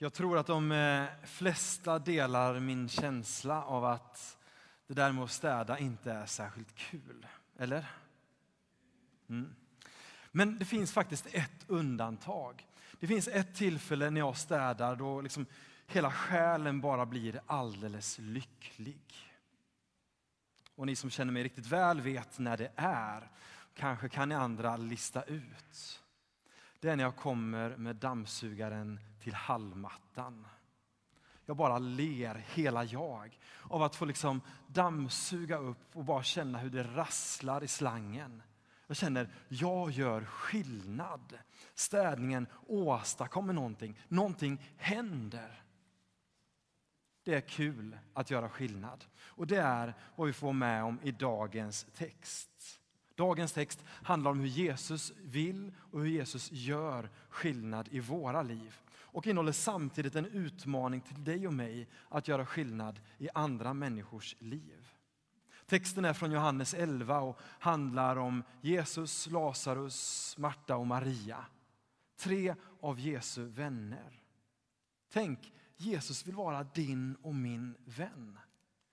Jag tror att de eh, flesta delar min känsla av att det där med att städa inte är särskilt kul. Eller? Mm. Men det finns faktiskt ett undantag. Det finns ett tillfälle när jag städar då liksom hela själen bara blir alldeles lycklig. Och ni som känner mig riktigt väl vet när det är. Kanske kan ni andra lista ut. Det är när jag kommer med dammsugaren till hallmattan. Jag bara ler, hela jag, av att få liksom dammsuga upp och bara känna hur det rasslar i slangen. Jag känner, jag gör skillnad. Städningen åstadkommer någonting. Någonting händer. Det är kul att göra skillnad. Och det är vad vi får med om i dagens text. Dagens text handlar om hur Jesus vill och hur Jesus gör skillnad i våra liv. Och innehåller samtidigt en utmaning till dig och mig att göra skillnad i andra människors liv. Texten är från Johannes 11 och handlar om Jesus, Lazarus, Marta och Maria. Tre av Jesu vänner. Tänk, Jesus vill vara din och min vän.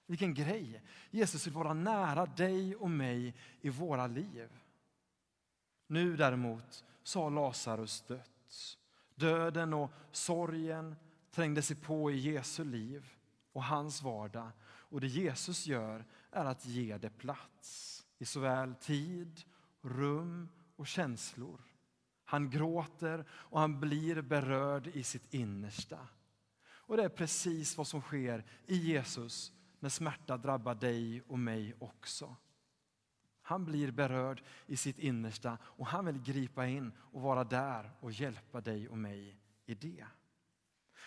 Vilken grej! Jesus vill vara nära dig och mig i våra liv. Nu däremot så har Lazarus dött. Döden och sorgen trängde sig på i Jesu liv och hans vardag. Och det Jesus gör är att ge det plats i såväl tid, rum och känslor. Han gråter och han blir berörd i sitt innersta. Och det är precis vad som sker i Jesus när smärta drabbar dig och mig också. Han blir berörd i sitt innersta och han vill gripa in och vara där och hjälpa dig och mig i det.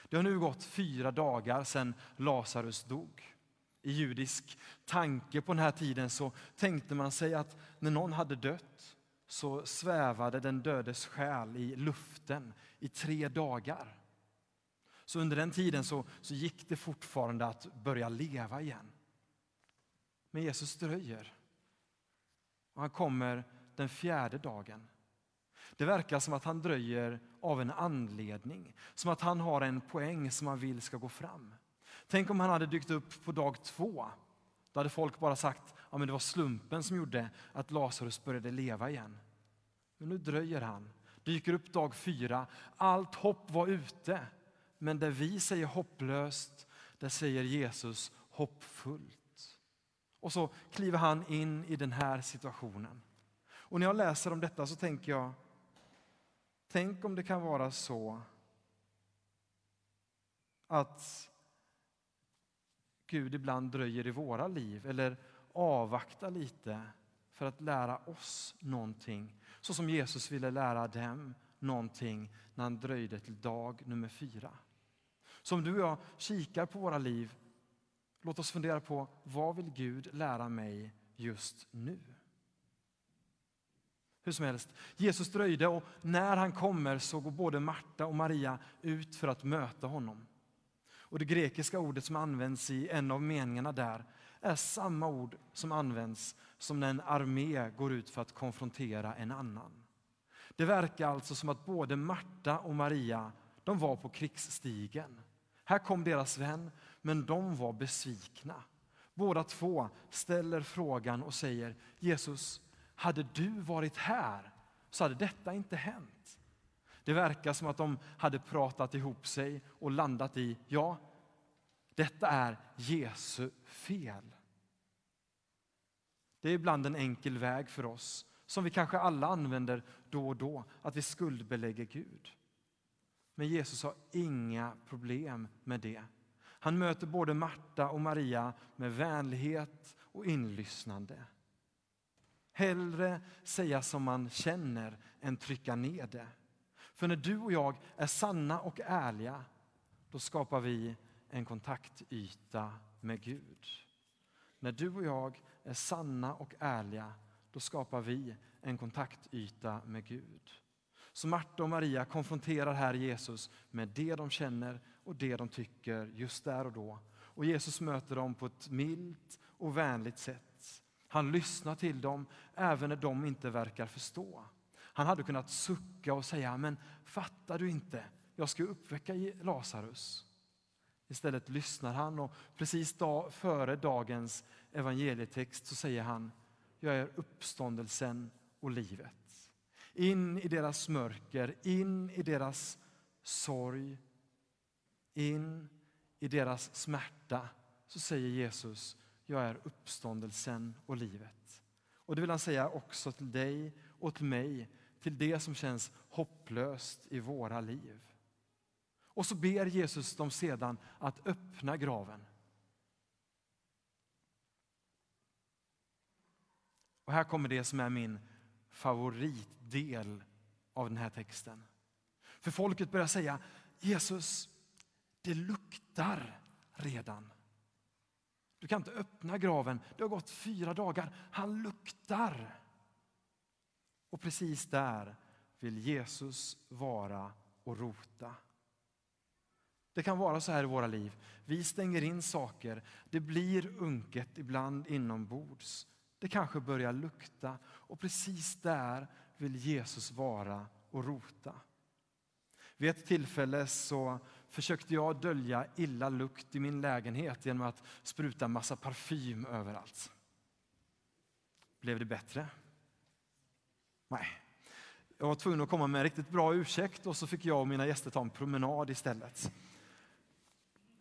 Det har nu gått fyra dagar sedan Lazarus dog. I judisk tanke på den här tiden så tänkte man sig att när någon hade dött så svävade den dödes själ i luften i tre dagar. Så under den tiden så, så gick det fortfarande att börja leva igen. Men Jesus dröjer. Och han kommer den fjärde dagen. Det verkar som att han dröjer av en anledning, som att han har en poäng som han vill ska gå fram. Tänk om han hade dykt upp på dag två. Då hade folk bara sagt att ja, det var slumpen som gjorde att Lazarus började leva igen. Men nu dröjer han, dyker upp dag fyra. Allt hopp var ute. Men där vi säger hopplöst, där säger Jesus hoppfullt. Och så kliver han in i den här situationen. Och när jag läser om detta så tänker jag, tänk om det kan vara så att Gud ibland dröjer i våra liv eller avvaktar lite för att lära oss någonting. Så som Jesus ville lära dem någonting när han dröjde till dag nummer fyra. Så om du och jag kikar på våra liv, låt oss fundera på vad vill Gud lära mig just nu? Hur som helst, Jesus dröjde och när han kommer så går både Marta och Maria ut för att möta honom. Och Det grekiska ordet som används i en av meningarna där är samma ord som används som när en armé går ut för att konfrontera en annan. Det verkar alltså som att både Marta och Maria de var på krigsstigen. Här kom deras vän, men de var besvikna. Båda två ställer frågan och säger Jesus, hade du varit här så hade detta inte hänt. Det verkar som att de hade pratat ihop sig och landat i, ja, detta är Jesu fel. Det är ibland en enkel väg för oss, som vi kanske alla använder då och då, att vi skuldbelägger Gud. Men Jesus har inga problem med det. Han möter både Marta och Maria med vänlighet och inlyssnande. Hellre säga som man känner än trycka ner det. För när du och jag är sanna och ärliga, då skapar vi en kontaktyta med Gud. När du och jag är sanna och ärliga, då skapar vi en kontaktyta med Gud. Så Marta och Maria konfronterar här Jesus med det de känner och det de tycker just där och då. Och Jesus möter dem på ett milt och vänligt sätt. Han lyssnar till dem även när de inte verkar förstå. Han hade kunnat sucka och säga, men fattar du inte? jag ska uppväcka Lazarus. Istället lyssnar han och precis dag, före dagens evangelietext så säger han, jag är uppståndelsen och livet. In i deras mörker, in i deras sorg, in i deras smärta så säger Jesus, jag är uppståndelsen och livet. Och det vill han säga också till dig och till mig, till det som känns hopplöst i våra liv. Och så ber Jesus dem sedan att öppna graven. Och här kommer det som är min favoritdel av den här texten. För folket börjar säga Jesus, det luktar redan. Du kan inte öppna graven. Det har gått fyra dagar. Han luktar. Och precis där vill Jesus vara och rota. Det kan vara så här i våra liv. Vi stänger in saker. Det blir unket ibland inombords. Det kanske börjar lukta och precis där vill Jesus vara och rota. Vid ett tillfälle så försökte jag dölja illa lukt i min lägenhet genom att spruta massa parfym överallt. Blev det bättre? Nej. Jag var tvungen att komma med en riktigt bra ursäkt och så fick jag och mina gäster ta en promenad istället.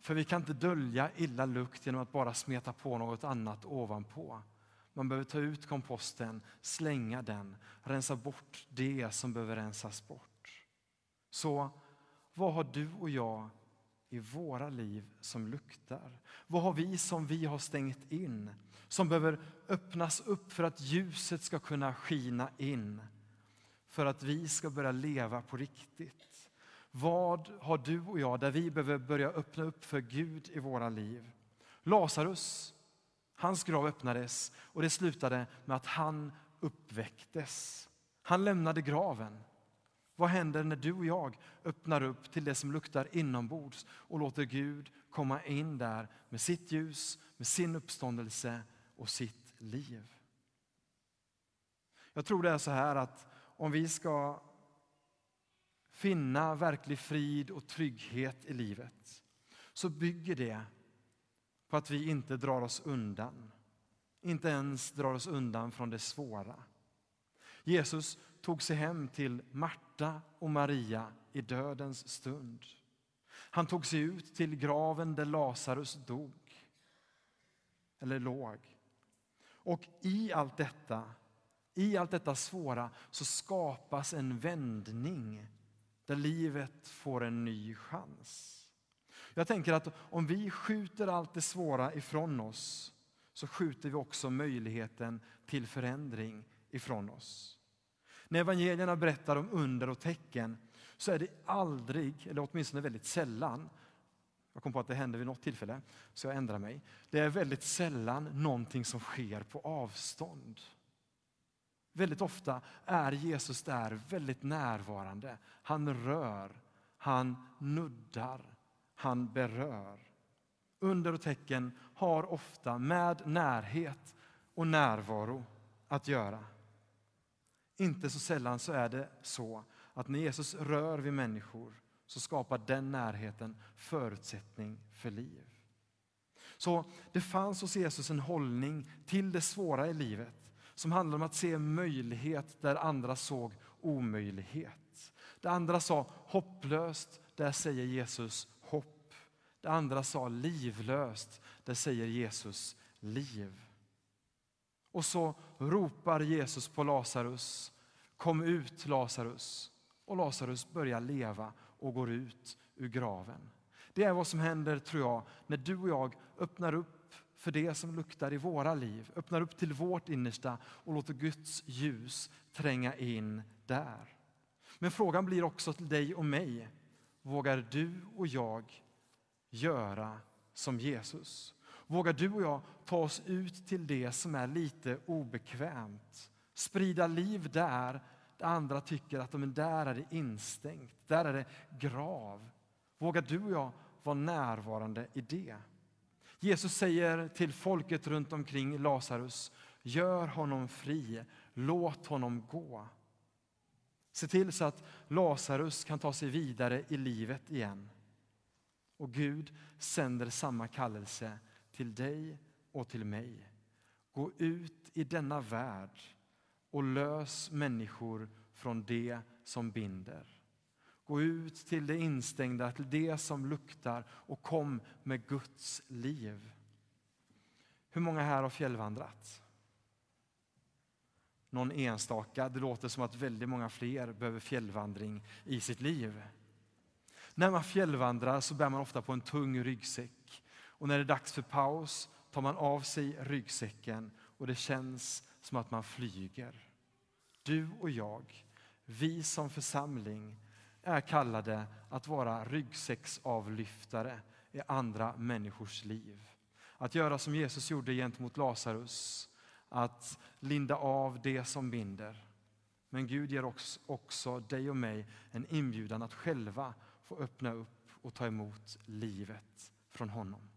För vi kan inte dölja illa lukt genom att bara smeta på något annat ovanpå. Man behöver ta ut komposten, slänga den, rensa bort det som behöver rensas bort. Så vad har du och jag i våra liv som luktar? Vad har vi som vi har stängt in? Som behöver öppnas upp för att ljuset ska kunna skina in. För att vi ska börja leva på riktigt. Vad har du och jag där vi behöver börja öppna upp för Gud i våra liv? Lazarus, hans grav öppnades och det slutade med att han uppväcktes. Han lämnade graven. Vad händer när du och jag öppnar upp till det som luktar inombords och låter Gud komma in där med sitt ljus, med sin uppståndelse och sitt liv? Jag tror det är så här att om vi ska finna verklig frid och trygghet i livet så bygger det på att vi inte drar oss undan. Inte ens drar oss undan från det svåra. Jesus tog sig hem till Marta och Maria i dödens stund. Han tog sig ut till graven där Lazarus dog, eller låg. Och i allt detta, i allt detta svåra så skapas en vändning där livet får en ny chans. Jag tänker att om vi skjuter allt det svåra ifrån oss så skjuter vi också möjligheten till förändring ifrån oss. När evangelierna berättar om under och tecken så är det aldrig, eller åtminstone väldigt sällan, jag kom på att det hände vid något tillfälle, så jag ändrar mig. Det är väldigt sällan någonting som sker på avstånd. Väldigt ofta är Jesus där väldigt närvarande. Han rör, han nuddar, han berör. Under och tecken har ofta med närhet och närvaro att göra. Inte så sällan så är det så att när Jesus rör vid människor så skapar den närheten förutsättning för liv. Så det fanns hos Jesus en hållning till det svåra i livet som handlar om att se möjlighet där andra såg omöjlighet. Det andra sa hopplöst, där säger Jesus. Det andra sa livlöst, där säger Jesus liv. Och så ropar Jesus på Lazarus. Kom ut Lazarus. Och Lazarus börjar leva och går ut ur graven. Det är vad som händer, tror jag, när du och jag öppnar upp för det som luktar i våra liv. Öppnar upp till vårt innersta och låter Guds ljus tränga in där. Men frågan blir också till dig och mig. Vågar du och jag göra som Jesus? Vågar du och jag ta oss ut till det som är lite obekvämt? Sprida liv där, där andra tycker att men där är det instängt, där är det grav. Vågar du och jag vara närvarande i det? Jesus säger till folket runt omkring Lazarus, gör honom fri, låt honom gå. Se till så att Lazarus kan ta sig vidare i livet igen. Och Gud sänder samma kallelse till dig och till mig. Gå ut i denna värld och lös människor från det som binder. Gå ut till det instängda, till det som luktar och kom med Guds liv. Hur många här har fjällvandrat? Någon enstaka. Det låter som att väldigt många fler behöver fjällvandring i sitt liv. När man fjällvandrar så bär man ofta på en tung ryggsäck. Och när det är dags för paus tar man av sig ryggsäcken och det känns som att man flyger. Du och jag, vi som församling är kallade att vara ryggsäcksavlyftare i andra människors liv. Att göra som Jesus gjorde gentemot Lazarus, att linda av det som binder. Men Gud ger också, också dig och mig en inbjudan att själva få öppna upp och ta emot livet från honom.